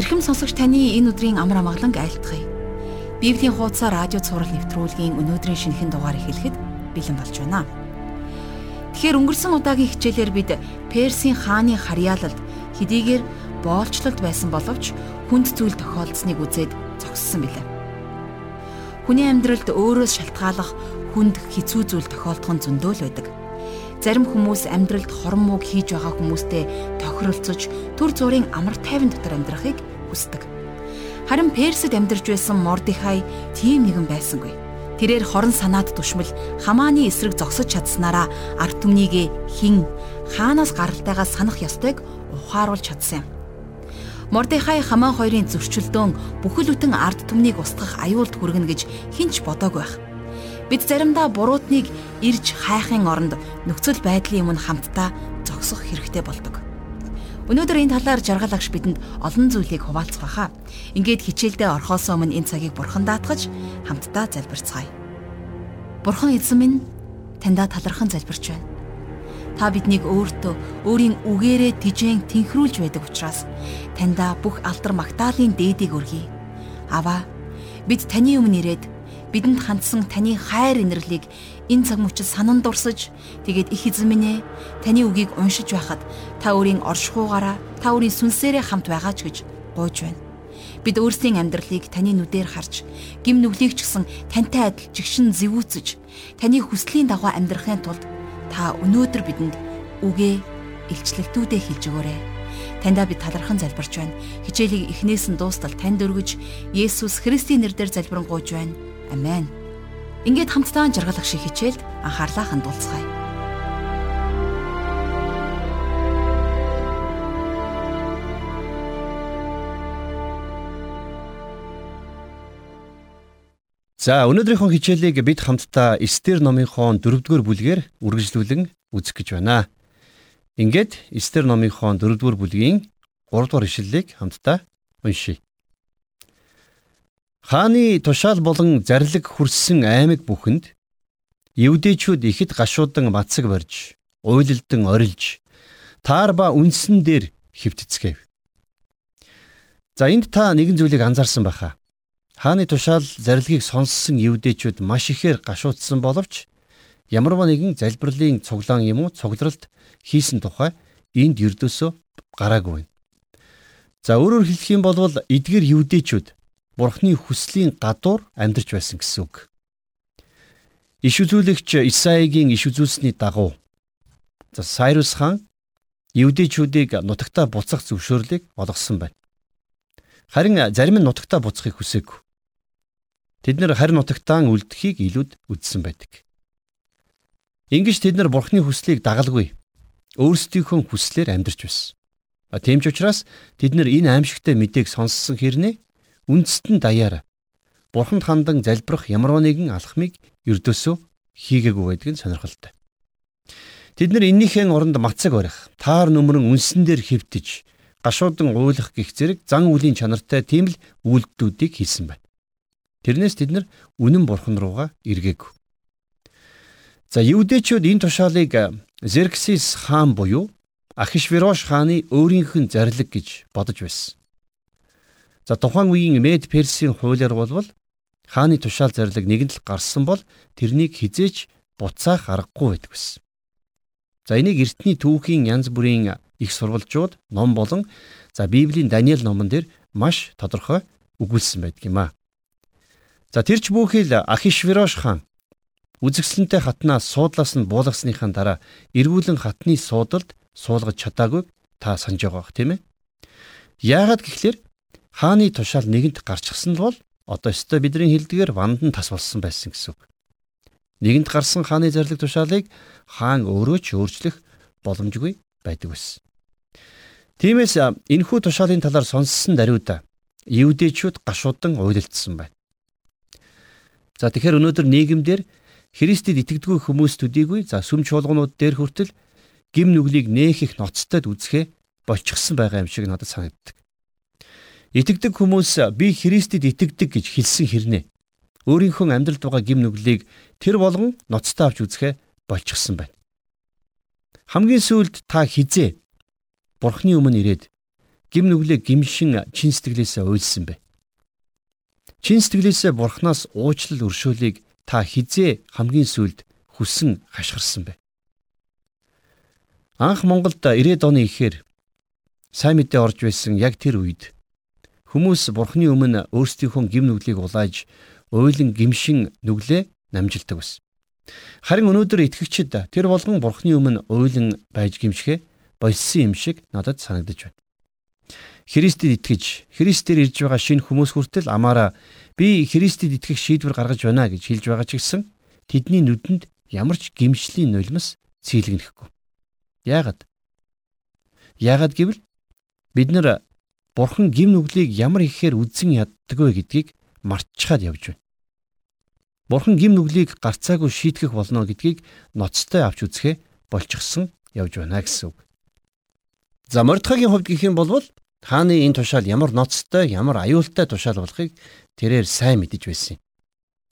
Ирхэм сонсогч таны энэ өдрийн амар амгаланг айлтгая. Библийн хуудас радио цаураар нэвтрүүлгийн өнөөдрийн шинэхэн дугаар эхлэхэд бэлэн болж байна. Тэгэхээр өнгөрсөн удаагийн хичээлээр бид Персийн хааны харьяалалд хэдийгээр боолчлолт байсан боловч хүнд зүйл тохиолдсныг үзээд зогссон билээ. Хүний амьдралд өөрөөс шалтгааллах хүнд хэцүү зүйл тохиолдох нь зөндөө л байдаг. Зарим хүмүүс амьдралд хорон мууг хийж байгаа хүмүүстэй тохиролцож төр зургийн амар тайван дотор амьдрахыг хүсдэг. Харин Персид амьдарч байсан Мордихай тийм нэгэн байсангүй. Тэрээр хорон санаад тушмал хамааны эсрэг зогсож чадсанараа ард түмнийгээ хин хаанаас гаралтайгаа санах ёстойг ухааруулж чадсан юм. Мордихай хамаа хоёрын зөрчилдөөн бүхэл бүтэн ард түмнийг устгах аюулд хүргэнэ гэж хинч бодоагүй байх. Бид заримдаа буруутныг ирж хайхын оронд нөхцөл байдлын өмнө хамтдаа зогсох хэрэгтэй болдог. Өнөөдөр энэ талаар жаргал агш бидэнд олон зүйлийг хуваалцах баха. Ингээд хичээлдээ орхоос өмнө энэ цагийг бурхан даатгаж хамтдаа залбирцгаая. Бурхан эзэн минь таньда талархан залбирч байна. Та биднийг өөртөө өөрийн үгээрээ тижээн тэнхрүүлж байдаг учраас таньда бүх алдар магтаалын дээдийг өргөе. Аваа бид таны өмнө ирээд бидэнд хандсан таны хайр инэрлийг энэ цаг мөчид санан дурсаж тэгээд их эзэн минь ээ таны үгийг уншиж байхад та өөрийн оршихуугаараа та өөрийн сүнсээрээ хамт байгаа ч гэж гуйж байна. Бид өөрсдийн амьдралыг таны нүдээр харж, гим нүглийг ч гэсэн тантай адил жигшин зэвүүцэж, таны хүслийн дагуу амьдрахын тулд та өнөөдөр бидэнд үгээ илчлэгтүүдээ хэлж өгөөрэй. Таньда би талархан залбирч байна. Хичээлийг эхнээс нь дуустал танд өргөж, Есүс Христийн нэрээр залбирanгуйж байна. Амен. Ингээд хамтдаа жаргалах шиг хичээлд анхаарлаа хандуулцгаая. За өнөөдрийнхөө хичээлийг бид хамтдаа Эстер номынхоо 4-р бүлгээр үргэлжлүүлэн үзэх гэж байна. Ингээд Эстер номынхоо 4-р бүлгийн 3-р ишлэлийг хамтдаа уншийе. Хааны тушаал болон зарлиг хүрссэн аймаг бүхэнд евдээчүүд ихэд гашуудан мацаг барьж, уйлалдан орилж, таар ба үнсэн дээр хөвтцгээв. За энд та нэгэн зүйлийг анзаарсан байхаа. Хааны тушаал зарлигийг сонссон евдээчүүд маш ихээр гашуудсан боловч ямарваа нэгэн залбирлын цуглаан юм уу цугларалт хийсэн тухай энд ердөөсөө гараагүй. За өөрөөр хэлэх юм бол эдгэр евдээчүүд Бурхны хүслийн гадуур амьдарч байсан гэсэн үг. Иш үзүүлэгч Исаигийн иш үзүүлсний дагуу за Сайрус хаан Евдэчүүдийг нутагтаа буцах зөвшөөрлийг олгосон байна. Харин зарим нь нутагтаа буцахыг хүсээгүй. Тэд нэр харин нутагтаа үлдэхийг илүүд үзсэн байдаг. Ингиж тэд нар Бурхны хүслийг дагалгүй өөрсдийнхөө хүслээр амьдарч байсан. Тийм ч учраас тэд нар энэ аимшигтай мэдээг сонссон хэрнээ үндэстэн даяар бурханд хандан залбирах ямар нэгэн алхмыг ердөөсөө хийгээгүй байдг нь сонирхолтой. Тэд нар эннийхэн оронд мацаг барих, таар нүмерэн үнсэн дээр хөвтөж, гашуудан уйлах гих зэрэг зан үлийн чанартай тийм л үйлдэлүүдийг хийсэн байна. Тэрнээс тэд нар үнэн бурхан руугаа эргээгүй. За евдээчүүд энэ тушаалыг Зерксис хаан буюу Ахишвирош хааны өөрийнх нь зарлиг гэж бодож байсан. За тухайн үеийн Мед Персийн хуулиар болвол хааны тушаал зарлиг нэгэнд л гарсан бол тэрнийг хизээч буцаах аргагүй байдаг байсан. За энийг эртний түүхийн янз бүрийн их сурвалжууд, ном болон за Библийн Даниэл номон дээр маш тодорхой өгүүлсэн байдаг юм а. За тэрч бүхэл Ахишвирош хаан үзэгсэлэнтэй хатнаас суудлаас нь буулгасныхаа дараа эргүүлэн хатны суудалд суулгаж чадаагүй та санаж байгаа тийм ээ. Яагаад гэхлээр хааны тушаал нэгэнт гарчихсан бол одоо өстой бидний хилдгээр вандан тас болсон байсан гэсэн үг. Нэгэнт гарсан хааны зарлиг тушаалыг хаан өөрөө ч өөрчлөх боломжгүй байдаг байсан. Тиймээс энэхүү тушаалын талаар сонссон даруйда евдээчүүд гашуудан уйлалдсан байна. За тэгэхээр өнөөдөр нийгэмдэр Христэд итгэдэггүй хүмүүс төдийгүй за сүм чуулганууд дээр хүртэл гим нүглийг нээх их ноцтойд үзэхэ болчихсон байгаа юм шиг надад санагддаг. Итгэдэг хүмүүс би Христэд итгэдэг гэж хэлсэн хэрнээ. Өөрийнхөө амьдралд байгаа гим нүглийг тэр болгон ноцтой авч үзэхэ болчихсон байна. Хамгийн сүүлд та хизээ Бурхны өмнө ирээд гим нүглээ гимшин чин сэтгэлээсээ уйлсан бэ? Чин сэтгэлээсээ бурхнаас уучлал өршөөлийг та хизээ хамгийн сүүлд хүссэн хашгирсан бэ? Анх Монголд 90-ад оны ихээр сайн мэдээ орж байсан яг тэр үед хүмүүс бурхны өмнө өөрсдийнхөө гим нүглийг улааж уйлан гимшин нүглээ намжилдаг байсан. Харин өнөөдөр итгэгчид тэр болгон бурхны өмнө уйлан байж гимшихэ болсон юм шиг надад санагдаж байна. Христэд итгэж, Христээр ирж байгаа шинэ хүмүүс хүртэл амаараа би Христэд итгэх шийдвэр гаргаж байна гэж хэлж байгаа ч гэсэн тэдний нүдэнд ямар ч гимшлийн нулимс цэглэгнэхгүй. Яагаад? Яагаад гэвэл бид нар Бурхан гим нүглийг ямар ихээр үзэн яддаг вэ гэдгийг мартчихад явж байна. Бурхан гим нүглийг гарцаагүй шийтгэх болно гэдгийг ноцтой авч үзэхэ болчихсон явж байна гэсэн үг. За Мордхагийн хувьд гэх юм бол хааны энэ тушаал ямар ноцтой, ямар аюултай тушаал болохыг тэрээр сайн мэдэж байсан юм.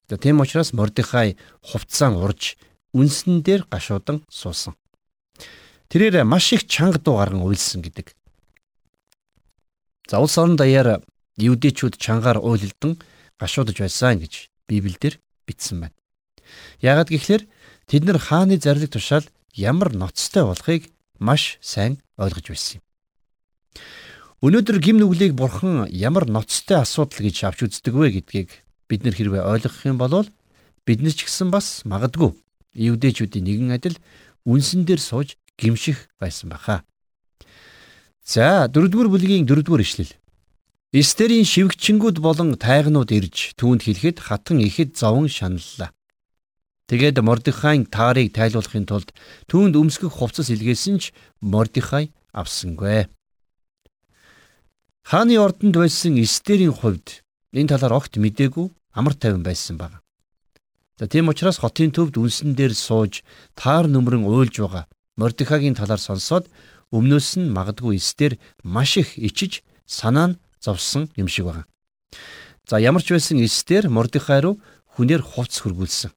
За тийм учраас Мордихай хувцаан урж үнсэн дээр гашуудан суусан. Тэрээр маш их чанга дуу гарган уйлсан гэдэг. За улс орон даяар евдээчүүд чангаар уйлалдан гашуудж байсан гэж Библиэлд бичсэн байна. Яагад гэхлээр тэд нар хааны зарлиг тушаал ямар ноцтой болохыг маш сайн ойлгож байсан юм. Өнөөдөр гим нүглийг бурхан ямар ноцтой асуудал гэж авч үздэг вэ гэдгийг бид нар хэрвээ ойлгох юм бол бид нар ч гэсэн бас магадгүй евдээчүүдийн нэгэн адил үнсэн дээр сууж гимших байсан баха. За дөрөвдүгээр бүлгийн дөрөвдүгээр ишлэл. Эстерийн шивгчэнгүүд болон тайгнууд ирж түүнд хэлэхэд хатан ихэд зовон шаналлаа. Тэгээд Мордихайн таарыг тайлуулахын тулд түүнд өмсгөх хувцас илгээсэн ч Мордихай авсангүй. Хааны ордонд байсан Эстерийн хувьд энэ талаар огт мдээгүй амар тайван байсан баг. За тийм учраас хотын төвд үнсэн дээр сууж таар нүмрэн уйлж байгаа Мордихагийн талаар сонсоод өмнөөс нь магадгүй Эстер маш их ичиж санаа нь зовсон юм шиг байна. За ямар ч байсан Эстер Мордихай руу хүнээр хувц хөргүүлсэн.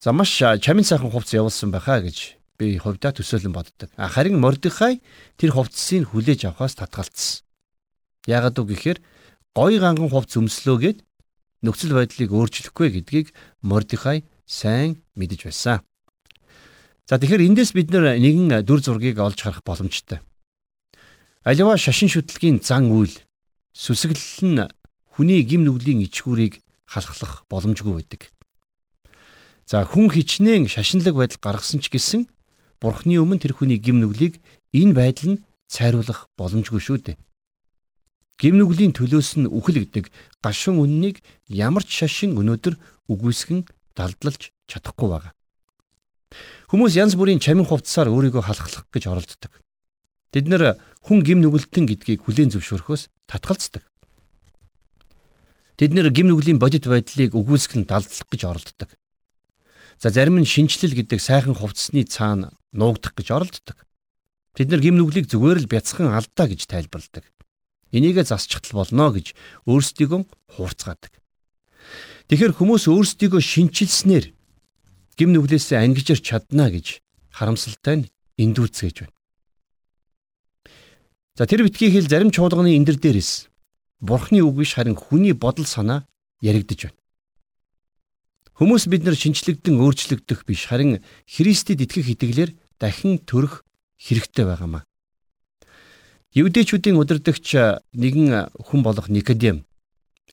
За маш чамин сайхан хувц явуулсан байхаа гэж би хувьдаа төсөөлөн боддог. Харин Мордихай тэр хувцсыг хүлээж авахаас татгалцсан. Яагаад үг гэхээр гой ганган хувц өмслөөгээд нөхцөл байдлыг өөрчлөхгүй гэдгийг Мордихай сайн мэдэж байсан. За тэгэхээр эндээс бид нэгэн дүр зургийг олж харах боломжтой. Аливаа шашин шүтлгийн зан үйл сүсгэлэл нь хүний гим нүглийн ичгүүрийг халахлах боломжгүй байдаг. За хүн хичнээн шашинлаг байдал гаргасан ч гэсэн бурхны өмнө тэр хүний гим нүглийг энэ байдал нь цайруулах боломжгүй шүү дээ. Гим нүглийн төлөөс нь үхэлгдэг гашуун үннийг ямар ч шашин өнөөдөр үгүйсгэн далдлалж чадахгүй байгаа. Хүмүүс янз бүрийн чамин хувцсаар өөрийгөө халахлах гэж оролддог. Тэд нэр хүн гим нүгэлтэн гэдгийг хүлээн зөвшөөрөхөөс татгалздаг. Тэд нэр гим нүглийн бодит байдлыг үгүйсгэн далдлах гэж оролддог. За зарим нь шинчлэл гэдэг сайхан хувцсны цаана нуугдах гэж оролддог. Бид нар гимнүглийг зүгээр л бяцхан алдаа гэж тайлбарладаг. Энийгээ засчихтал болно гэж өөрсдийгөө хуурцгаадаг. Тэгэхээр хүмүүс өөрсдийгөө шинчилснээр гимнүглээс ангиж ирч чадна гэж харамсалтай нь эндүүцгээж байна. За тэр битгий хэл зарим чуулганы эндэр дээрээс бурхны үг биш харин хүний бодол санаа яригдж байна. Хүмүүс бид нар шинчлэгдэн өөрчлөгдөх биш харин Христэд итгэх итгэлээр дахин төрөх хэрэгтэй байгаамаа. Евдээчүүдийн удирдагч нэгэн хүн болох Никодем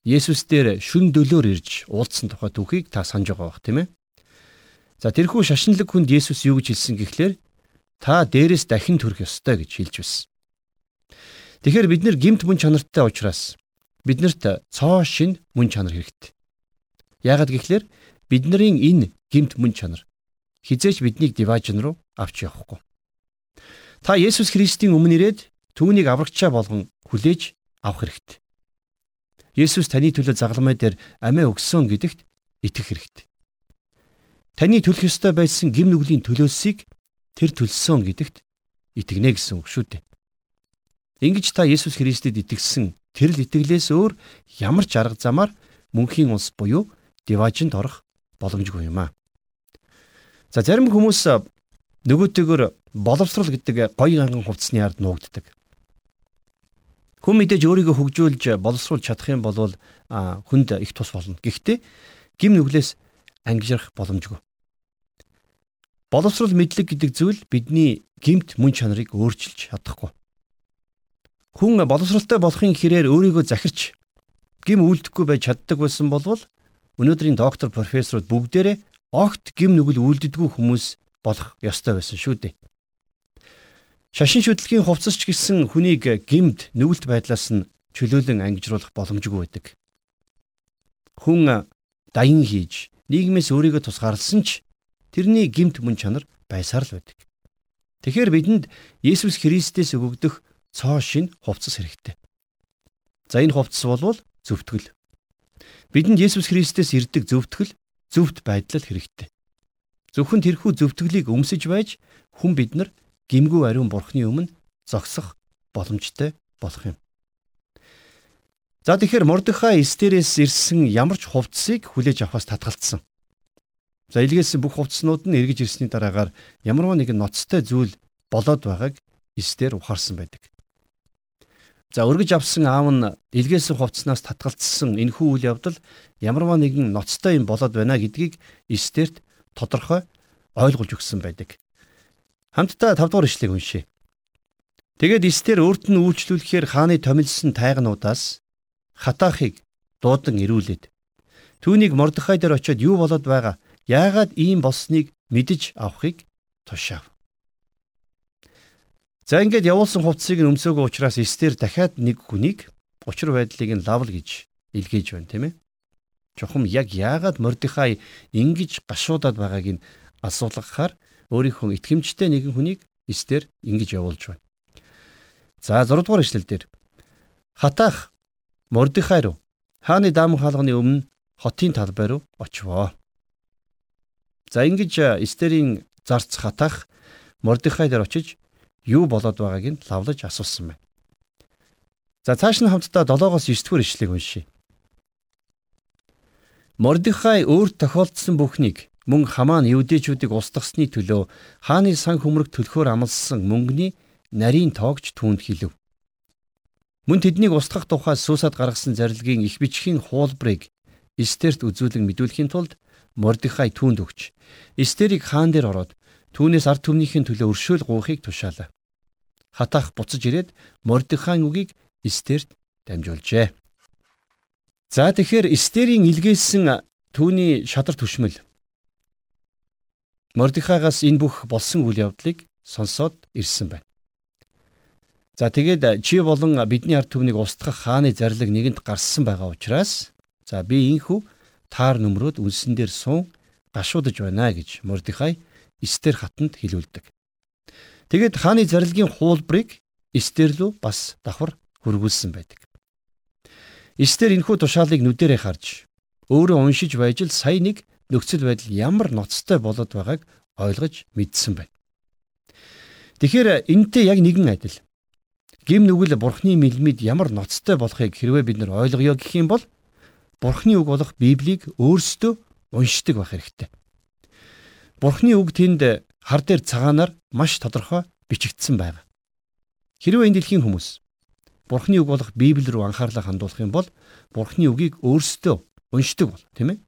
Есүс дээр шүн дөлөөр ирж уулзсан тухай түүхийг та санаж байгаа бох тийм ээ. За тэрхүү шашинлаг хүнд Есүс юу гэж хэлсэн гэхлээр та дээрээс дахин төрөх ёстой гэж хэлж байсан. Тэгэхээр бид нэр гимт мөн чанартай учраас биднэрт цоо шин мөн чанар хэрэгтэй. Яагаад гэхлээр Бидний энэ гимт мөн чанар хизээч биднийг диважн руу авч явахгүй. Та Есүс Христийн өмнө ирээд түүнийг аврагчаа болгон хүлээж авах хэрэгтэй. Есүс таны төлөө загламай дээр амиа өгсөн гэдэгт итгэх хэрэгтэй. Таны төлөх ёстой байсан гим нүглийн төлөөсийг тэр төлсөн гэдэгт итгэнэ гэсэн үг шүү дээ. Ингэж та Есүс Христэд итгэсэн тэр л итгэлээс өөр ямар ч арга замаар мөнхийн улс буюу диважинд орох боломжгүй юм аа. За зарим хүмүүс нөгөөтэйгөр боловсрал гэдэг гоё ганган хувцсны ард нуугддаг. Хүн мэдээж өөрийгөө хөгжүүлж боловсруулж чадах юм бол хүнд их тус болно. Гэхдээ гим нүглээс ангижрах боломжгүй. Боловсрол мэдлэг гэдэг зүйл бидний гимт мөн чанарыг өөрчилж чадахгүй. Хүн боловсралтай болохын хэрээр өөрийгөө захирч гим үлдэхгүй байж чаддаг байсан болвол өнөөдрийн доктор профессорууд бүгдээрээ огт гим нүгэл үлддэггүй хүмүүс болох ёстой байсан шүү дээ. Шашин шүтлгийн хувцасч гисэн хүнийг гимд нүгэлт байдлаас нь чөлөөлөн ангижруулах боломжгүй байдаг. Хүн даян хийж нийгмээс өөрийгөө тусгаарласан ч тэрний гимт мөн чанар байсаар л байдаг. Тэгэхээр бидэнд Есүс Христээс өгөгдөх цоо шин хувцас хэрэгтэй. За энэ хувцас болвол зөвтгөл. Бидэнд Есүс Христээс ирдэг зөвтгөл зөвхт байдал хэрэгтэй. Зөвхөн тэрхүү зөвтгөлийг өмсөж байж хүн бид нар гимгүү ариун бурхны өмнө зогсох боломжтой болох юм. За тэгэхээр Мордехай Эстерээс ирсэн ямар ч хувцсыг хүлээж авахаас татгалцсан. За илгээсэн бүх хувцснууд нь эргэж ирсний дараагаар ямарваа нэгэн ноцтой зүйл болоод байгааг Эстер ухаарсан байдаг. За өргөж авсан аав нь илгээсэн хувцснаас татгалцсан энэхүү үйл явдал ямарваа нэгэн ноцтой юм болоод байна гэдгийг Эстерт тодорхой ойлгуулж өгсөн байдаг. Хамтдаа 5 дугаар ишлэгийг уншъя. Тэгээд Эстер өөрт нь үйлчлүүлэхээр хааны томилсон тайгануудаас хатаахыг дуудан ирүүлээд түүнийг Мордехай дээр очиод юу болоод байгаа? Яагаад ийм болсныг мэдэж авахыг тушаав. За ингээд явуулсан хувцсыг нь өмсөөгөө учраас Эстер дахиад нэг хүнийг учир байдлыг нь лавл гэж илгээж байна тийм ээ. Чухам яг яагаад Мордехай ингэж гашуудаад байгааг нь асуулгахаар өөрийнхөө итгэмжтэй нэгэн хүнийг эстер ингэж явуулж байна. За 6 дугаар ишлэл дээр хатаах Мордехай руу хааны даам хаалганы өмнө хотын талбай руу очивоо. За ингэж эстерийн зарц хатаах Мордехай дээр очиж юу болоод байгааг нь лавлаж асуусан байна. За цааш нь хамтдаа 7-оос 9 дугаар ишлэгийг уншийе. Мордехай өөр тохиолдсон бүхнийг мөн Хамаан евдээчүүдийг устгасны төлөө хааны сан хүмрэг төлөхөөр амласан мөнгөний нарийн тоогч түүнд хэлв. Мөн тэднийг устгах тухай сүүсад гаргасан зарилгын их бичгийн хуулбарыг Эстерт үзүүлэн мэдүүлэхийн тулд Мордехай түүнд өгч Эстерийг хаан дээр ороод түүнээс ард түмнийхээ төлөө өршөөл гуйхыг тушаалаа. Хатаах буцаж ирээд Мордехайн үгийг Эстерт дамжуулжээ. За тэгэхээр Эстерийн илгээсэн түүний шадар түшмэл Мордехайгаас энэ бүх болсон үйл явдлыг сонсоод ирсэн байна. За тэгээд чи болон бидний ард түмнийг устгах хааны зарлиг нэгэнд гарсан байгаа учраас за би инхүү таар нөмрөөд үнсэн дээр суун гашуудж байна гэж Мордехай Эстер хатанд хэлүүлдэг. Тэгээд хааны зарлигийн хуулбарыг Эстер рүү бас давхар хөргүүлсэн байдаг. Эстер энэхүү тушаалыг нүдэрээ харж өөрөө уншиж байж л сая нэг нөхцөл байдал ямар ноцтой болоод байгааг ойлгож мэдсэн байна. Тэгэхээр энэтэй яг нэгэн адил. Гим нүгэл бурхны мэлмид ямар ноцтой болохыг хэрвээ бид нар ойлгоё гэх юм бол бурхны үг болох Библийг өөрсдөө уншдаг байх хэрэгтэй. Бурхны үг тэнд хар дээр цагаанаар маш тодорхой бичигдсэн байна. Хэрвээ энэ дэлхийн хүмүүс Бурхны үг болох Библи рүү анхаарлаа хандуулах юм бол Бурхны үгийг өөрсдөө уншдаг бол тийм ээ.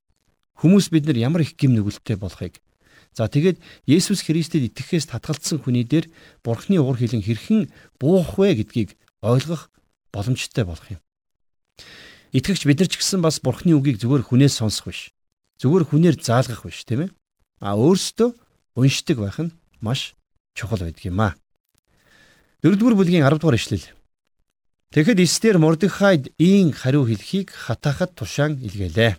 Хүмүүс бид нар ямар их гим нүгэлттэй болохыг За тэгээд Есүс Христэд итгэхээс татгалцсан хүний дээр Бурхны уур хилэн хэрхэн буух вэ гэдгийг ойлгох боломжтой болох юм. Итгэгч бид нар ч гэсэн бас Бурхны үгийг зүгээр хүнээс сонсох биш. Зүгээр хүнээр заалгах биш, тийм ээ? А өөрсдөө уншдаг байх нь маш чухал байдаг юм а. 4-р бүлгийн 10 дугаар ишлэл. Тэгэхэд Эстер Мордехайд ийн хариу хэлхийг хатаахад тушаан илгээлээ.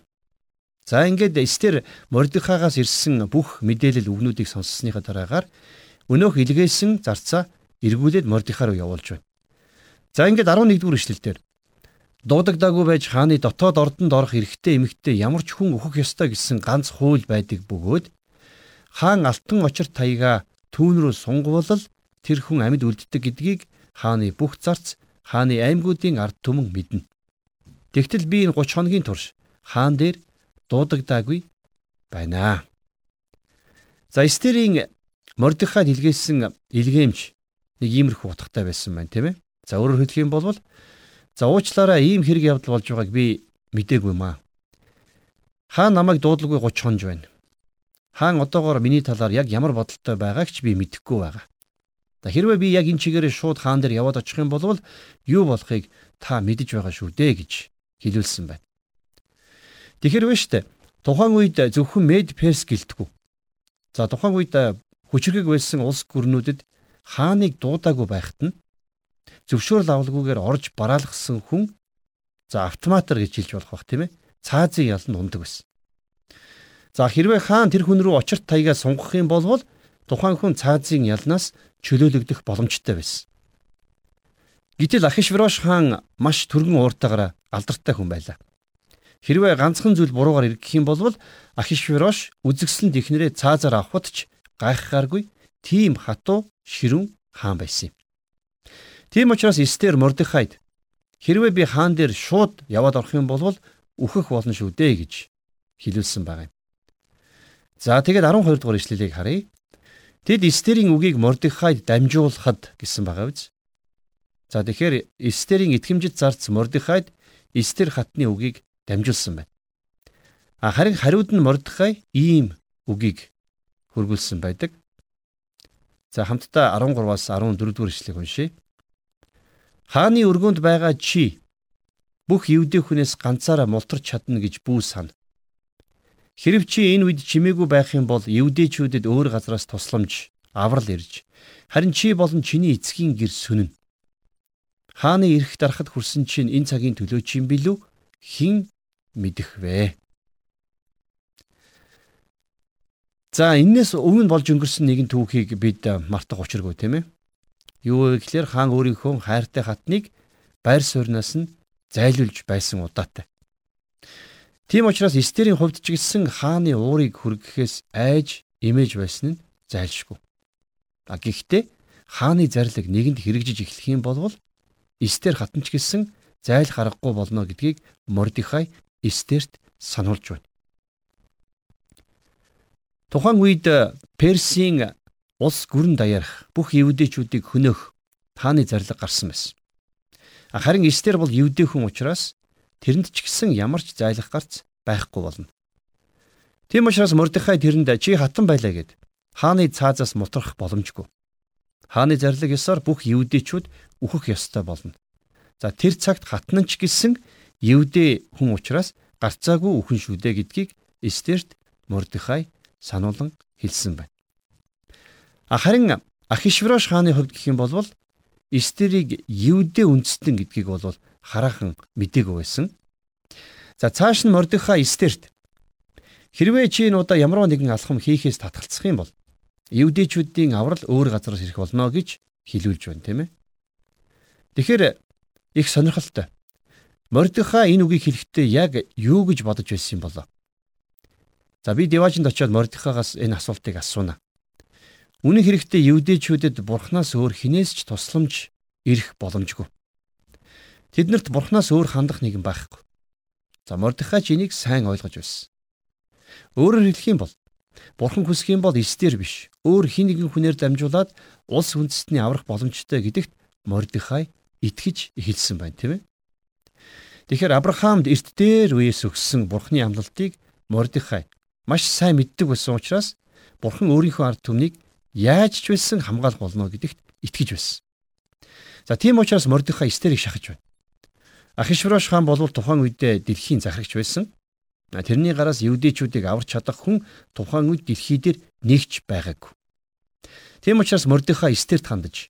За ингээд Эстер Мордехагаас ирсэн бүх мэдээлэл үгнүүдийг сонссныхаа дараагаар өнөөх илгээсэн зарцаа эргүүлээд Мордехай руу явуулж байна. За ингээд 11 дугаар ишлэлдэр дуудагдаагүй байж хааны дотоод ордонд орох эрэгтэй эмэгтэй ямар ч хүн өөхөх ёстой гэсэн ганц хууль байдаг бөгөөд хаан алтан очирт таяга түүн рүү сунгуулал тэр хүн амьд үлддэг гэдгийг хааны бүх зарц хааны аймагуудын ард түмэн мэднэ. Тэгтэл би энэ 30 хоногийн турш хаан дээр дуудагдаагүй байна. За Эстерийн Мордехайд илгээсэн илгээмж нэг иймэрхүү утгатай байсан байна тийм ээ. За өөрөөр хэлэх юм бол За уучлаарай ийм хэрэг явдал болж байгааг би мдээгүй маа. Хаан намайг дуудлагүй 30 хонж байна. Хаан одоогоор миний талаар яг ямар бодолтой байгааг ч би мэдэхгүй байгаа. За хэрвээ би яг энэ чигээрээ шууд хаан дээр яваад очих юм бол юу болохыг та мэдэж байгаа шүү дээ гэж хэлүүлсэн байна. Тэгэхэр вэ штэ. Тухайн үед зөвхөн Мед Перс гэлтгүү. За тухайн үед хүчрэг байсан улс гүрнүүдэд хааныг дуудаагүй байхад нь зөвшөөрөл авалгүйгээр орж бараалгасан хүн за автоматар гэж хэлж болох бах тийм ээ. Цаазын яланд ундаг байсан. За хэрвээ хаан тэр хүн рүү очирт таягаа сунгах юм бол тухайн хүн цаазын ялнаас чөлөөлөгдөх боломжтой байсан. Гэтэл Ахишврош хаан маш түргэн ууртаагаараа алдартай хүн байлаа. Хэрвээ ганцхан зүйл буруугаар эргэх юм бол Ахишврош үзэгсэлэн ихнэрээ цаазаар авахд ч гайхахааргүй тийм хатуу ширүүн хаан байсан юм. Тийм учраас Эстер Мордехайд хэрвээ би хаан дээр шууд яваад орох юм бол үхэх болно шүү дээ гэж хэлүүлсэн байгаа юм. За тэгээд 12 дугаар ишлэлийг харъя. Тэд Эстерийн үгийг Мордехайд дамжуулахад гэсэн байгаа биз? За тэгэхээр Эстерийн итгэмжид зарц Мордехайд Эстер хатны үгийг дамжуулсан байна. А харин хариуд нь Мордехай ийм үгийг хөргүүлсэн байдаг. За хамтдаа 13-аас 14 дугаар ишлэгийг уншийе. Хааны өргөнд байгаа чи бүх евдээ хүнээс ганцаараа мултарч чадна гэж бүү сан. Хэрв чи энэ үед чимээгүй байх юм бол евдээчүүдэд өөр газраас тусламж аврал ирж харин чи болон чиний эцгийн гэр сүнэн хааны эрх дарахад хүрсэн чинь энэ цагийн төлөө чи юм билүү? Хин мэдэх вэ? За энээс өмнө болж өнгөрсөн нэгэн түүхийг бид мартах учиргүй тийм ээ. Юу вэ гэхээр хаан өөрийнхөө хайртай хатныг байр суурнаас нь зайлуулж байсан удаатай. Тийм учраас Эстерийн хувьд ч гэсэн хааны уурыг хүргэхээс айж имэж байсан нь зайлшгүй. А гэхдээ хааны зарлиг нэгэнд хэрэгжиж эхлэх юм бол Эстер хатанч гисэн зайл харахгүй болно гэдгийг Мордихай Эстерт сануулж байна. Тухайн үед Персийн улс гүрэн даярах бүх евдээчүүдийг хөнөөх хааны зарлиг гарсан байсан. Харин Эстер бол евдээ хүн учраас тэрэнд ч гэсэн ямар ч зайлах гарц байхгүй болно. Тийм учраас Мордихай тэрэнд чи хатан байлаа гэд хааны цаазаас мутрах боломжгүй. Хааны зарлиг ёсоор бүх евдээчүүд үхэх ёстой болно. За тэр цагт хатнанч гэсэн евдээ хүн учраас гарцаагүй үхэн шүү дээ гэдгийг Эстерт Мордехай сануулan хэлсэн байна. Харин Ахишврош хааны хувьд гэх юм бол Эстерийг евдээ үндэстэн гэдгийг бол хараахан мдээгүй байсан. За цааш нь Мордехай Эстерт хэрвээ чи энэ удаа ямарваа нэгэн алхам хийхээс татгалцах юм бол евдээчүүдийн аврал өөр газараас ирэх болно гэж хэлүүлж байна тийм ээ. Тэгэхээр их сонирхолтой. Мордехай энэ үгийг хэлэхдээ яг юу гэж бодож байсан юм болоо? За би Деважинд очиод Мордехайгаас энэ асуултыг асууна. Үнэн хэрэгтээ евдээчүүдэд бурхнаас өөр хинээс ч тусламж ирэх боломжгүй. Тэднэрт бурхнаас өөр хандах нэгэн байхгүй. За Мордехай ч энийг сайн ойлгож байсан. Өөрөөр хэлэх юм бол бурхан хүсэх юм бол эстер биш. Өөр хин нэгэн хүнээр дамжуулаад улс үндэстний аврах боломжтой гэдэгт Мордехай итгэж эхэлсэн байна тийм ээ. Тэгэхээр Авраамд эрт дээр үеэс өгсөн бурхны амлалтыг Мордехай маш сайн мэддэг байсан учраас бурхан өөрийнхөө ард түмнийг яаж ч байсан хамгаалах болно гэдэгт итгэж байсан. За тийм учраас Мордехай Эстерийг шахаж байна. Ахишврош хаан бол тухайн үедээ дэлхийн захирагч байсан. Тэрний гараас евдээчүүдийг аварч чадах хүн тухайн үед дэлхий дээр нэгч байгаагүй. Тийм учраас Мордехай Эстерт хандаж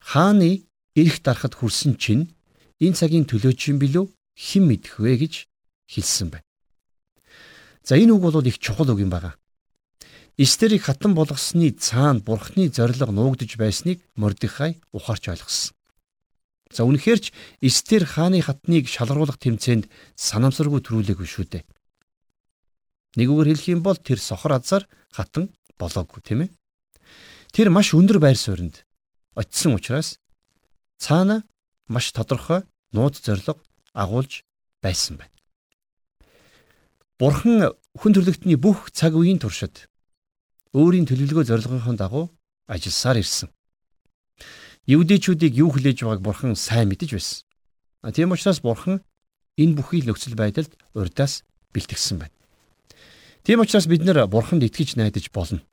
хааны эрх дарахад хүрсэн чинь энэ цагийн төлөөч юм билүү хэн мэдэх вэ гэж хэлсэн байна. За энэ үг бол их чухал үг юм байна. Эстерийг хатан болгосны цаана бурхны зориг нуугдж байсныг Мордехай ухаарч ойлгосон. За үнэхээр ч Эстер хааны хатныг шалгаруулах тэмцээнд санамсаргүй төрүүлээгүй шүү дээ. Нэг үгээр хэлэх юм бол тэр сохор азар хатан болоогүй тийм ээ. Тэр маш өндөр байр сууринд очисон учраас цаана маш тодорхой нууц зориг агуулж байсан байна. Бурхан хүн төрлөختний бүх цаг үеийн туршид өөрийн төлөвлөгөө зорилгын дагуу ажилласаар ирсэн. Евдээчүүдийг юу хүлээж байгааг бурхан сайн мэдэж байсан. Тийм учраас бурхан энэ бүхий нөхцөл байдалд урьдаас бэлтгэсэн байна. Тийм учраас бид нэр бурханд итгэж найдаж болно.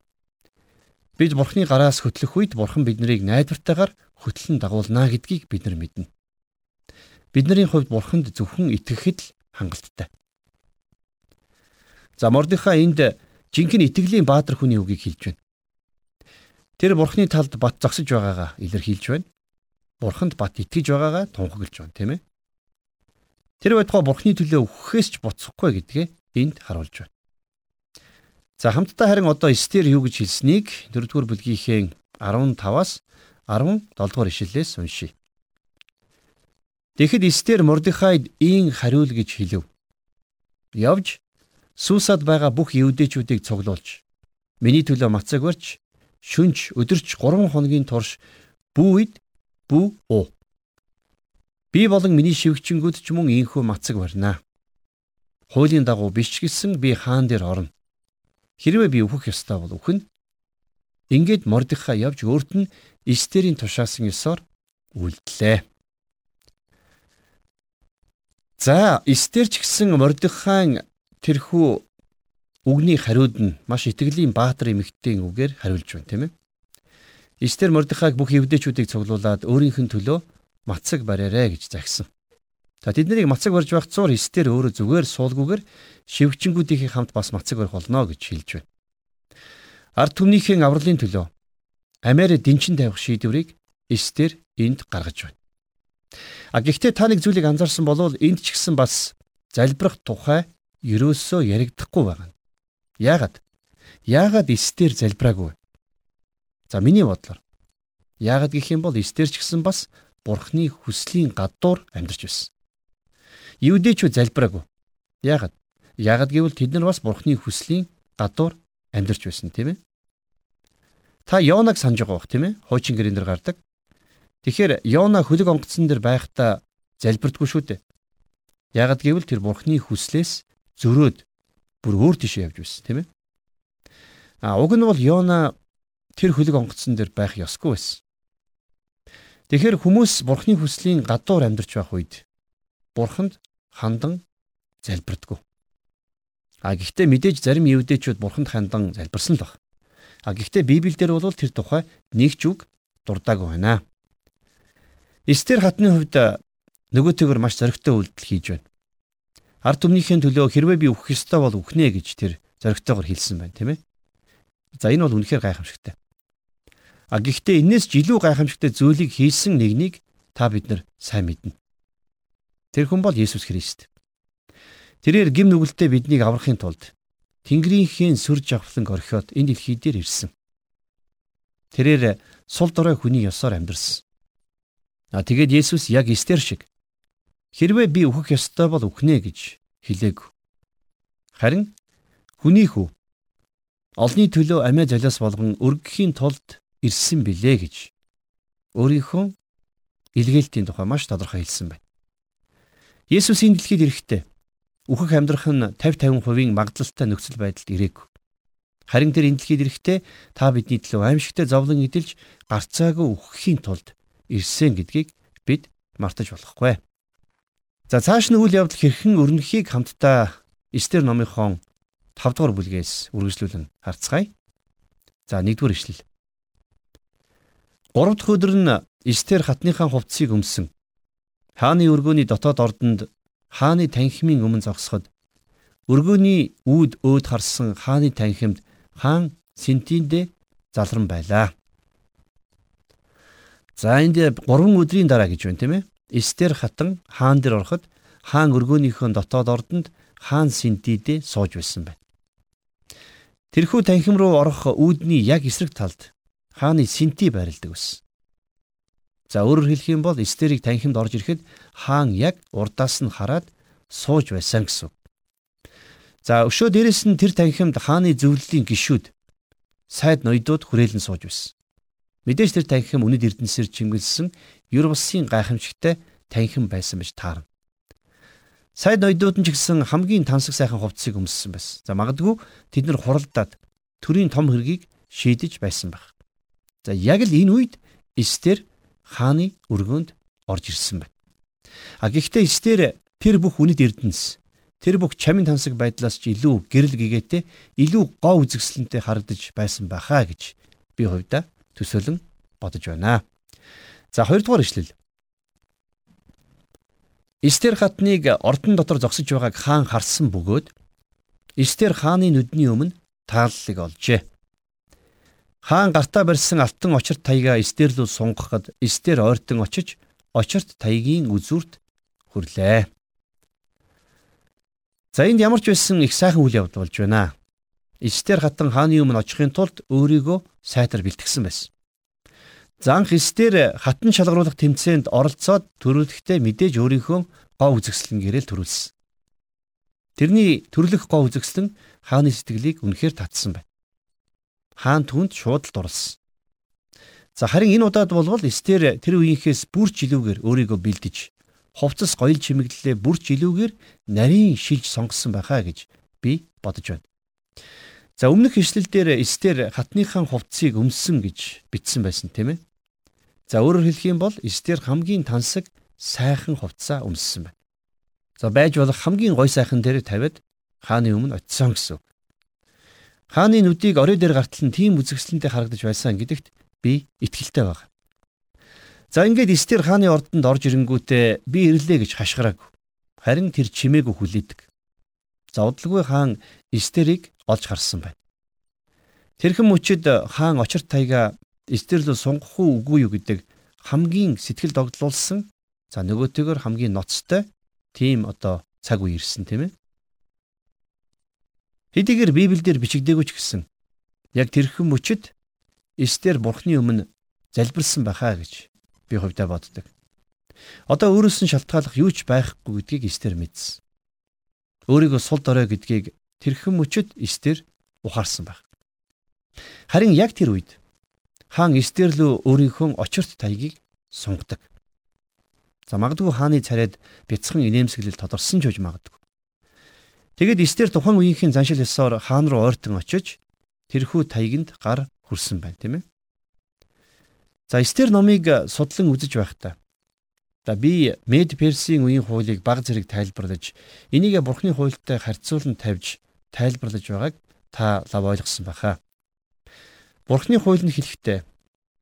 Бид бурхны гараас хөтлөх үед бурхан биднийг найдвартайгаар хөтлөн дагуулна гэдгийг бид нар мэднэ. Бидний хувьд бурханд зөвхөн итгэхэд л хангалттай. За Мордихай энд жинхэнэ итгэлийн баатар хүний үгийг хэлж байна. Тэр бурхны талд бат зогсож байгаагаа илэрхийлж байна. Бурханд бат итгэж байгаагаа тунхаглаж байна, тийм ээ. Тэр байтугай бурхны төлөө өгөхөөс ч буцахгүй гэдгээ энд харуулж байна. За хамтдаа харин одоо Эстер юу гэж хэлснийг 4-р бүлгийнхээ 15-аас 17 дугаар ишлэлээс уншийе. Тэгэхэд Эстер Мордехайд ийн хариул гэж хэлв. Явж Сусад байгаа бүх евдээчүүдийг цуглуулж миний төлөө мацаг барьж шүнж өдөрч 3 хоногийн турш бүү үед бүү уу. Би болон миний шивгчэнгүүд ч мөн ийхүү мацаг барьнаа. Хуулийн дагуу биш гэсэн би хаан дээр орно. Хэрвээ би өөхөх ёстой бол өөхнө. Ингээд Мордехай явж өөрт нь Эстерийн тушаасан ёсоор үлдлээ. За, Эстер ч гэсэн Мордехайн тэрхүү үгний хариуд нь маш итгэлийн баатар эмэгтэйн үгээр хариулж байна тийм ээ. Эстер Мордехайг бүх евдээчүүдийг цуглуулад өөрийнх нь төлөө мацаг бариарэ гэж загсан. За тэднийг мацаг барьж байх цуур Эстер өөрөө зүгээр суулгүйгээр шивгчэнгүүдийнхээ хамт бас мацаг барих болно гэж хэлж байна. Ард түмнийхээ авралын төлөө Амери дэнчин тавих шийдвэрийг Эстер энд гаргаж байна. А гэхдээ та нэг зүйлийг анзаарсан болвол энд ч гэсэн бас залбирах тухай ерөөсөө яригдахгүй байгаа. Яагаад? Яагаад Эстер залбираагүй? За миний бодлоор яагаад гэх юм бол Эстер ч гэсэн бас Бурхны хүслийн гадуур амьдарч байсан. Юудэчүү залбираагүй. Яагаад? Яагад гэвэл тэд нар бас Бурхны хүслийн гадуур амьдарч байсан тийм ээ. Та Йонаг санаж байгаа бох тийм ээ. Хуучин гэрэн дээр гардаг. Тэгэхээр Йона хөлөг онгоцсон дээр байхдаа залбирдаггүй шүү дээ. Яагад гэвэл тэр Бурхны хүслээс зөрөөд бүр өөр тийшээ явж байсан тийм ээ. А уг нь бол Йона тэр хөлөг онгоцсон дээр байх ёсгүй байсан. Тэгэхээр хүмүүс Бурхны хүслийн гадуур амьдарч байх үед Бурханд хандан залбирдаггүй. А гэхдээ мэдээж зарим евдээчүүд бурханд хандан залбирсан л баг. А гэхдээ Библиэлд бол тэр тухай нэг ч үг дурдаагүй байна. Эстер хатны хувьд нөгөөтэйгөр маш зоригтой үйлдэл хийж байна. Ард түмнийхээ төлөө хэрвээ би өгөх ёстой бол өгнө гэж тэр зоригтойгоор хэлсэн байна, тийм ээ. За энэ бол үнэхээр гайхамшигтай. А гэхдээ энээс ч илүү гайхамшигтай зүйлийг хийсэн нэгнийг та бид нар сайн мэднэ. Тэр хүн бол Есүс Христ. Тэрээр гим нүгэлтэд биднийг аврахын тулд Тэнгэрийнхээ сүр жавхлан орхиод энэ дэлхий дээр ирсэн. Тэрээр сул дорой хүний ёсоор амьдарсан. А тэгээд Есүс яг Эстер шиг хэрвээ би өөхөх ёстой бол өөхнэ гэж хэлээг. Харин хүний хүү олны төлөө амиа залиас болгон өргөхийн тулд ирсэн билээ гэж өөрийнхөө илгээлтийн тухай маш тодорхой хэлсэн байна. Есүс энэ дэлхийд ирэхдээ Үхэх амьдрах нь 50 50%-ийн магадлалтай нөхцөл байдалд ирээг. Харин тэр энэ дэлхийд ирэхдээ та бидний төлөө аимшигтай зовлон эдэлж гарцаагүй үхэхийн тулд ирсэн гэдгийг бид мартаж болохгүй. За цааш нь үйл явдал хэрхэн өрнөхийг хамтдаа Эстер номынхон 5 дугаар бүлгээс үргэлжлүүлэн харцгаая. За 1 дугаар ишлэл. 3 дахь өдөр нь Эстер хатныхаа хувцсыг өмсөн. Хааны өргөөний дотоод ордонд хааны танхимын өмнө зогсоход өргөөний үүд өөд харсан хааны танхимд хаан Синтиндэ залран байлаа. За энд 3 өдрийн дараа гэж байна тийм ээ. Эстер хатан хаан дээр ороход хаан өргөөнийхөө дотоод ордонд хаан Синтидэ сууж байсан байна. Тэрхүү танхим руу орох үүдний яг эсрэг талд хааны Синти байрладаг байсан. За өөрөөр хэлэх юм бол Эстерийг танхимд орж ирэхэд хаан яг урдаас нь хараад сууж байсан гэсэн. За өшөө дээрэс нь тэр танхимд хааны зөвлөлийн гишүүд сайд ноёдууд хүрээлэн сууж байсан. Мэдээж тэр танхим үнэд эрдэнсээр чимгэлсэн юр бусын гайхамшигтай танхим байсан гэж таарна. Сайд ноёдууд нь ч гэсэн хамгийн тансаг сайхан хувцсыг өмссөн байсан. За магадгүй тэд нар хуралдаад төрийн том хэргийг шийдэж байсан байх. За яг л энэ үед Эстер хааны өргөөнд орж ирсэн байна. А гэхдээ Эстер тэр бүх үнэт эрдэнэс тэр бүх чамин тансаг байдлаас ч илүү гэрэл гэгээтэй илүү гоо үзэсгэлэнтэй харагдаж байсан байхаа гэж би хувьдаа төсөөлөн бодож байна. За хоёрдугаар ишлэл. Эстер хатныг ордон дотор зогсож байгааг хаан харсан бөгөөд Эстер хааны нүдний өмнө тааллыг олжээ. Хаан гартаа барьсан алтан очирт таяга Эстер рүү сунгахад Эстер ойртон очиж очирт таягийн үзүүрт хүрлээ. За энд ямар ч байсан их сайхан үйл явдал болж байна. Эстер хатан хааны өмнө очихын тулд өөрийгөө сайтар бэлтгэсэн байсан. Занх Эстер хатан шалгаруулах тэмцээнд оролцоод төрөлхтөө мэдээж өөрийнхөө гоо үзэсгэлэн гэрэл төрүүлсэн. Тэрний төрлөх гоо үзэсгэлэн хааны сэтгэлийг үнэхээр татсан байна. Хаан түнд шууд л дурлсан. За харин энэ удаад болвол Эстер тэр үеийнхээс бүрч илүүгээр өөрийгөө бэлдэж хувцас гоёл чимэглэлээ бүрч илүүгээр нарийн шилж сонгосон байхаа гэж би бодож байна. За өмнөх ишлэл дээр Эстер хатныхаа хувцсыг өмсөн гэж бичсэн байсан тийм ээ. За өөрөөр хэлэх юм бол Эстер хамгийн тансаг сайхан хувцаа өмссөн байна. За байж болох хамгийн гой сайхан дээр тавиад хааны өмнө очисон гэсэн. Хааны нүдийг орой дээр гартал нь тийм үзэгсэлэнтэй харагдаж байсан гэдэгт би итгэлтэй байна. За ингээд Эстер хааны ордонд орж ирэнгүүтээ би ирлээ гэж хашгираагүй. Харин тэр чимээгүй хүлээдэг. За удалгүй хаан Эстерийг олж харсан байна. Тэрхэн мөчид хаан очирт тайга Эстер рүү сунгах уу үгүй юу гэдэг хамгийн сэтгэл догдлуулсан за нөгөөтэйгөр хамгийн ноцтой тийм одоо цаг үе ирсэн тийм ээ. Хэдийгээр Библиэлд бичигдээгүй ч гэсэн яг тэрхэн мөчид Эстер бурхны өмнө залбирсан байхаа гэж би хувьдаа боддог. Одоо өөрөөс нь шалтгааллах юу ч байхгүй гэдгийг Эстер мэдсэн. Өөрийгөө сул дорой гэдгийг тэрхэн мөчөд Эстер ухаарсан байх. Харин яг тэр үед хаан Эстер лөө өөрийнхөө очирт тайгийг сунгадаг. За магадгүй хааны царайд бяцхан инээмсэглэл тодорсон ч үж магадгүй. Тэгэд Эстер тухайн үеийнхэн заншил ёсоор хаан руу ойртон очиж тэрхүү таяганд гар хүрсэн байна, тийм ээ. За Эстер номыг судлан үзэж байхдаа за би Мед Персийн үеийн хуулийг баг зэрэг тайлбарлаж энийг Бурхны хуультай харьцуулан тавьж тайлбарлаж байгааг та лав ойлгосон баха. Бурхны хууль нь хэлэхдээ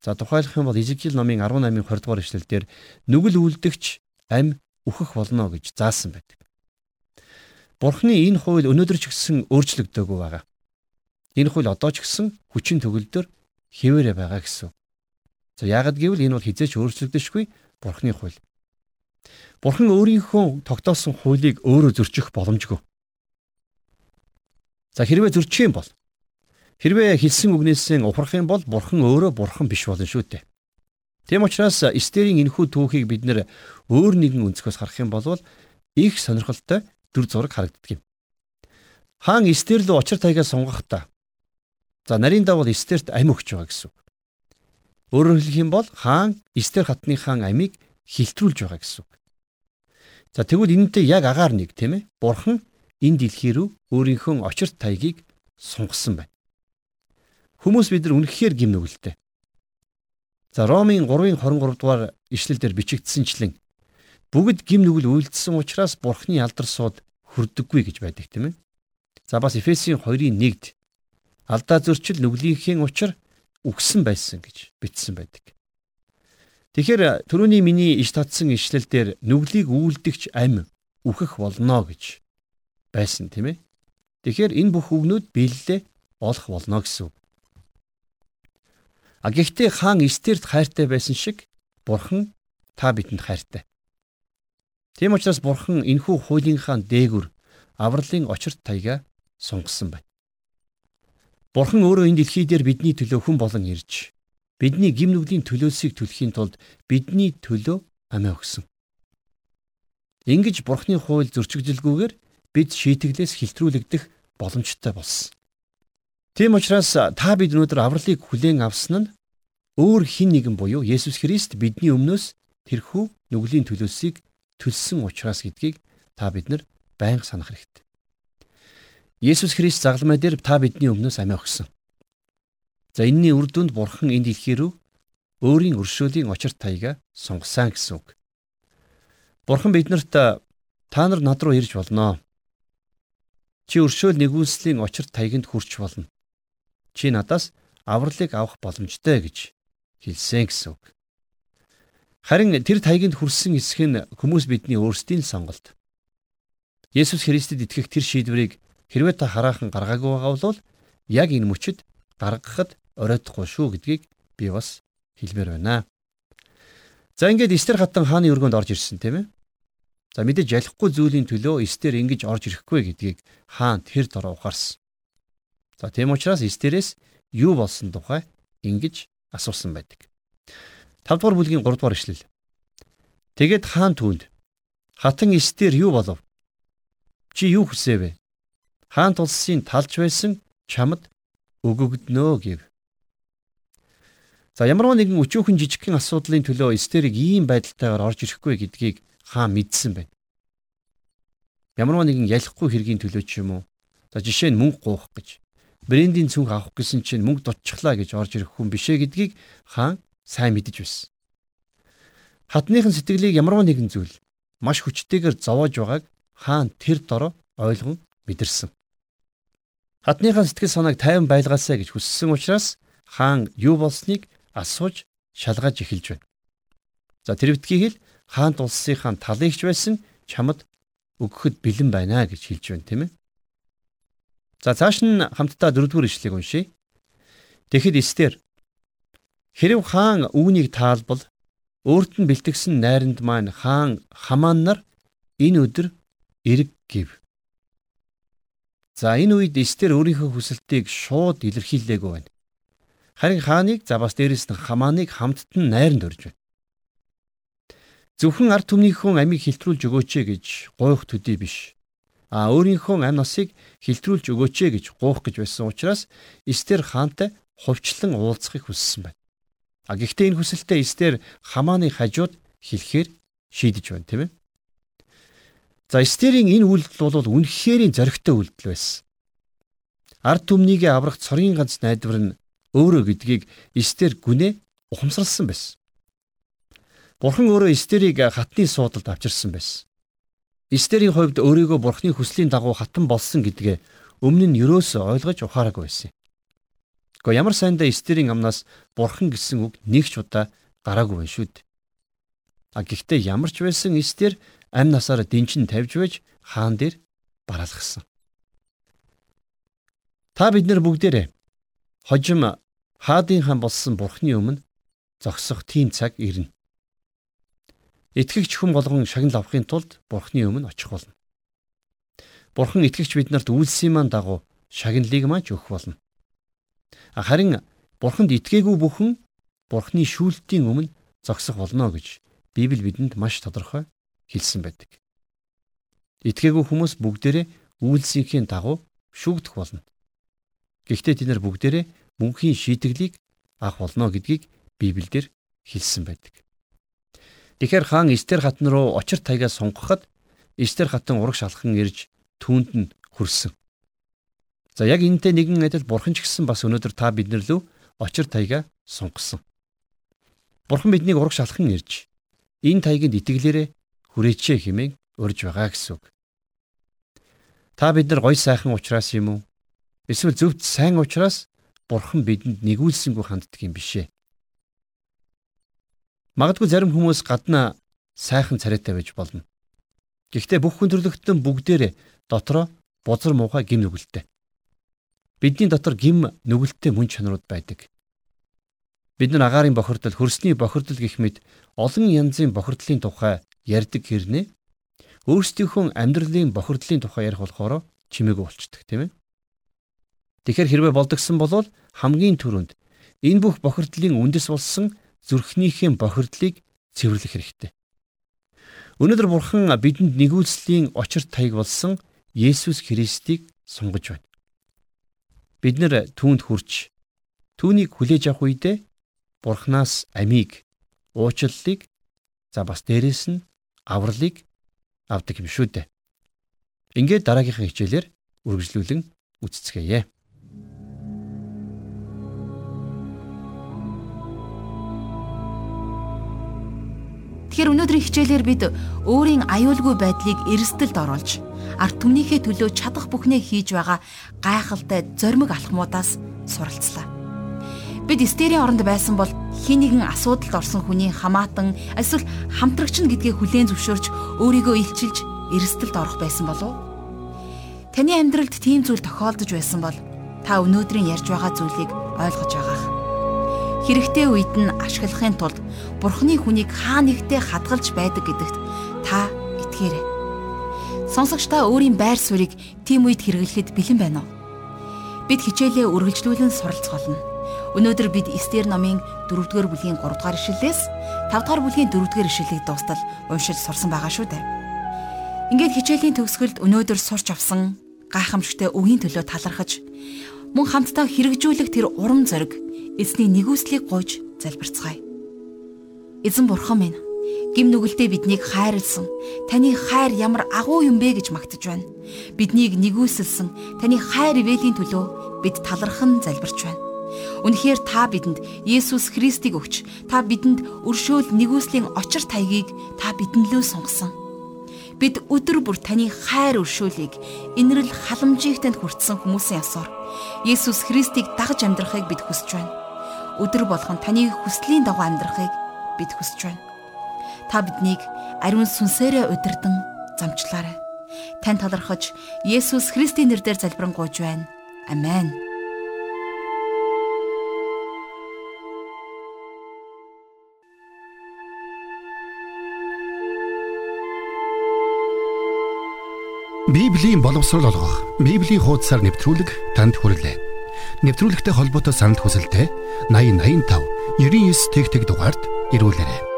за тухайлах юм бол Изекиэл номын 18-ын 20 дугаар эшлэлдэр нүгэл үлдэгч ам үхэх болно гэж заасан байдаг. Бурхны энэ хууль өнөөдөр ч гэсэн өөрчлөгдөөгүй байгаа. Энэ хууль одоо ч гэсэн хүчин төгөлдөр хэвээрээ байгаа гэсэн. За яагад гэвэл энэ бол хизээч өөрчлөгдөшгүй Бурхны хууль. Бурхан өөрийнхөө тогтоосон хуулийг өөрөө зөрчих боломжгүй. За хэрвээ зөрчих юм бол хэрвээ хэлсэн үгнээсээ ухрах юм бол Бурхан өөрөө Бурхан биш болно шүү дээ. Тийм учраас Эстерийн энэхүү түүхийг бид нэр өөр нэгэн өнцгөөс харах юм бол их сонирхолтой дүр зураг харагддаг юм. Хаан Эстер рүү очир тайгаа сунгахдаа за нарийн давал Эстерт амь өгч байгаа гэсэн. Өөрөөр хэлэх юм бол хаан Эстер хатны хаан амийг хилтрүүлж байгаа гэсэн. За тэгвэл энэтэй яг агаар нэг тийм ээ. Бурхан энэ дэлхий рүү өөрийнхөө очирт тайгийг сунгасан байна. Хүмүүс бид нар үнэхээр гим нүгэлтэй. За Ромын 3-ын 23 дугаар ишлэлдэр бичигдсэнчлэн бүгд гим нүгэл үйлдэлсэн учраас Бурханы алдар сууд хүрдэггүй гэж байдаг тийм ээ. За бас Эфесийн 2-ын 1-д алдаа зөрчил нүглийнхээ учир үгсэн байсан гэж бичсэн байдаг. Тэгэхээр түрүүний миний иш татсан ишлэл дээр нүглийг үйлдэгч ам үхэх болно гэж байсан тийм ээ. Тэгэхээр энэ бүх үгнүүд биелэлээ олох болно гэсэн үг. А гэхдээ хаан Эстерт хайртай байсан шиг бурхан та бидэнд хайртай. Тийм учраас бурхан энхүү хуулийнхаа дээгүр авралын очирт таяга сунгасан байна. Бурхан өөрөө энэ дэлхий дээр бидний төлөө хүн болон ирж бидний гим нүглийн төлөөсийг төлөхийн тулд бидний төлөө амиа өгсөн. Ингиж Бурханы хууль зөрчигдөлгүйгээр бид шийтгэлээс хилтрүүлэгдэх боломжтой болсон. Тийм учраас та бид өнөөдөр авралыг хүлээн авсан нь өөр хин нэгэн буюу Есүс Христ бидний өмнөөс тэрхүү нүглийн төлөөсийг төлсөн учраас гэдгийг та бид нар байнга санах хэрэгтэй. Есүс Христ загламай дээр та бидний өмнөөс амиа өгсөн. За энэний үр дүнд Бурхан энэ дэлхий рүү өөрийн өршөөлийн очирт таяга сунгасан гэсэн үг. Бурхан биднэрт та нар над руу ирж болно. Чи өршөөл нэгүүлслийн очир таяганд хүрч болно. Чи надаас авралыг авах боломжтой гэж хэлсэн гэсэн үг. Харин тэр тайганд хүрсэн эсэх нь хүмүүс бидний өөрсдийн сонголт. Есүс Христэд итгэх тэр шийдвэрийг хэрвээ та хараахан гаргаагүй байгаа бол яг энэ мөчөд гаргахад оройтхгүй шүү гэдгийг би бас хэлмээр байна. За ингээд Эстер хатан хааны өргөнд орж ирсэн тийм ээ. За мэдээж ялахгүй зүйлийн төлөө Эстер ингэж орж ирэхгүй гэдгийг хаан тэр дор ухаарсан. За тийм учраас Эстерээс юу болсон тухай ингэж асуусан байдаг. 5 дугаар бүлгийн 3 дугаар ишлэл. Тэгээд хаан түүнд хатан эстер юу болов? Чи юу хүсэвэ? Хаан тулсын талж байсан чамд өгөгднөө гэв. За ямар нэгэн өчөөхөн жижигхэн асуудлын төлөө эстерийг ийм байдалтайгаар орж ирэхгүй гэдгийг хаан мэдсэн байна. Ямар нэгэн ялахгүй хэргийн төлөө ч юм уу. За жишээ нь мөнгө гуйх гэж. Брендийн цүнх авах гэсэн чинь мөнгө дутчихлаа гэж орж ирэх хүн бишээ гэдгийг хаан сайн мэдэж байсан. Хатныхын сэтгэлийг ямарваа нэгэн зүйл маш хүчтэйгээр зовоож байгааг хаан тэр дороо ойлгон мэдэрсэн. Хатныхаа сэтгэл санааг тайван байлгаасаа гэж хүссэн учраас хаан юу болсныг асууж шалгаж эхэлж байна. За тэр битгий хэл хаант улсынхаа талыгч байсан чамд өгөхөд бэлэн байна гэж хэлж байна тийм ээ. За цааш нь хамтдаа дөрөвдүгээр ишлэгийг уншийе. Тэгэхэд Эстер Хэрв хаан үүнийг таалбал өөрт нь бэлтгэсэн найранд маань хаан хамаан нар энэ өдөр эрг гэв. За энэ үед Эстер өөрийнхөө хүсэлтийг шууд илэрхийлээгүй байна. Харин хааныг за бас дээрэс нь хамааныг хамтд нь найранд өрж байна. Зөвхөн ард түмнийхөө амийг хилтрүүлж өгөөч гэж гуйх төдий биш. А өөрийнхөө амь насыг хилтрүүлж өгөөч гэж гуйх гэж байсан учраас Эстер хаантай хувьчлан уулзахыг хүссэн байна. А гэхдээ энэ хүсэлтэд Эстер Хамааны хажууд хэлэхээр шийдэж байна тийм ээ. За Эстерийн энэ үйлдэл бол үнэхээр зоригтой үйлдэл байсан. Ард түмнийг аврах цорын ганц найдвар нь өөрөө гэдгийг Эстер гүнээ ухамсарласан байсан. Бурхан өөрөө Эстерийг хатны суудалд авчирсан байсан. Эстерийн хувьд өөрийгөө Бурханы хүслийн дагуу хатан болсон гэдгээ өмнө нь юроос ойлгож ухаараагүй байсан. Гэхдээ ямар сайндаа Эстерийн амнаас бурхан гэсэн үг нэг ч удаа гараагүй байна шүү дээ. А гэхдээ ямар ч байсан Эстер амь насаараа дэнчин тавьж байж хаан дээр бараалгасан. Та бид нар бүгдээрээ хожим хаадын хаан болсон бурхны өмнө зогсох тийм цаг ирнэ. Итгэгч хүн болгон шагнал авахын тулд бурхны өмнө очих болно. Бурхан итгэгч биднэрт үйлсийн маань дагуу шагналыг маань өгөх болно. Харин бурханд итгээгүй бүхэн бурхны шүүлтийн өмнө зогсох болно гэж Библи бидэнд маш тодорхой хэлсэн байдаг. Итгээгүй хүмүүс бүгдээрээ үйлсийнхээ дагуу шүүгдэх болно. Гэхдээ тэд нар бүгдээрээ мөнхийн шийтгэлийг авах болно гэдгийг Библиэлд хэлсэн байдаг. Тэгэхээр хаан Эстер хатан руу очир тайгаа сунгахад Эстер хатан ураг шалхан ирж түүнд нь хүрсэн. За яг энэтэй нэгэн адил бурхан ч гэсэн бас өнөөдөр та биднэр лөө очир тайга сунгасан. Бурхан биднийг ураг шалхан ирж энэ тайганд итгэлээрээ хүрээчээ хэмээн урьж байгаа гэсэн үг. Та бид нар гой сайхан ухраас юм уу? Эсвэл зөвхт сайн ухраас бурхан бидэнд нэгүүлсэнгүй ханддаг юм бишээ. Магадгүй зарим хүмүүс гаднаа сайхан царайтай байж болно. Гэхдээ бүх хүн төрлөختөн бүгдээрээ дотроо бузар муухай гим нүгэлтэй. Бидний дотор гим нүгэлттэй мөн чанарууд байдаг. Бид нар агаарын бохирдол, хөрсний бохирдол гэх мэт олон янзын бохирдлын тухай ярьдаг хэрнээ өөрсдийнхөө амьдралын бохирдлын тухай ярих болохоор чимээгүй болчдөг тийм ээ. Тэгэхээр хэрвээ болдгсон бол хамгийн түрүүнд энэ бүх бохирдлын үндэс болсон зүрхнийхээ бохирдлыг цэвэрлэх хэрэгтэй. Өнөөдөр бурхан бидэнд нэгүүлслийн очир таяг болсон Есүс Христийг сунгаж байна. Бид нэр түүнд хүрч түүнийг хүлээж авах үедээ Бурханаас амийг, уучлалыг за бас дээрэс нь авралыг авдаг юм шүү дээ. Ингээд дараагийнхаа хичээлээр үргэлжлүүлэн үцэцгээе. Тэгэхээр өнөөдрийн хичээлээр бид өөрийн аюулгүй байдлыг эрсдэлд оруулж арт түмнийхээ төлөө чадах бүхнээ хийж байгаа гайхалтай зоримог алхмуудаас суралцлаа. Бид Эстерийн оронд байсан бол хин нэгэн асуудалд орсон хүний хамаатан эсвэл хамтрагч нь гэдгээ хүлээн зөвшөөрч өөрийгөө илчилж эрсдэлд орох байсан болов уу? Таны амьдралд тийм зүйл тохиолдож байсан бол та өнөөдрийн ярьж байгаа зүйлийг ойлгож байгаах. Хэрэгтэй үед нь ашиглахын тулд Бурхны хүнийг хаа нэгтээ хадгалж байдаг гэдэгт та итгээрэй. Сонсогч та өөрийн байр суурийг тийм үед хэрэглэхэд бэлэн байна уу? Бид хичээлээ үргэлжлүүлэн суралцголно. Өнөөдөр бид Эстер номын 4-р бүлгийн 3-р ишлэлээс 5-р бүлгийн 4-р ишлэлийг дуустал уншиж сурсан байгаа шүү дээ. Ингээд хичээлийн төгсгөлд өнөөдөр сурч авсан гайхамшигтай үгийн төлөө талархаж мөн хамтдаа хэрэгжүүлэх тэр урам зориг эзний нэгүслийг гуйж залбирцгаая. Эзэн бурхан минь гим нүгэлтэд биднийг хайрлсан. Таны хайр ямар агуу юм бэ гэж магтаж байна. Биднийг нэгүсэлсэн таны хайр ивэлийн төлөө бид талархан залбирч байна. Үнэхээр та бидэнд Есүс Христийг өгч та бидэнд өршөөл нэгүслийн очир тайгийг та биднлөө сунгасан. Бид өдөр бүр таны хайр өршөөлийг инрэл халамжийг танд хүртсэн хүмүүсийн ясаар Есүс Христийг дагж амьдрахыг бид хүсэж байна. Өдөр болгон таны хүслийн дагуу амьдрахыг бид хүсэж байна. Та биднийг ариун сүнсээрээ удирдан замчлаарай. Тань талархаж Есүс Христийн нэрээр залбирanгуйж байна. Амен. Библийн боловсрол олгох. Библийн хуудасаар нэвтрүүлэг танд хүрэлээ. Нэвтрүүлэгтэй холбоотой санал хүсэлтээ 8085 99 тэгтэг дугаард ирүүлээрэй.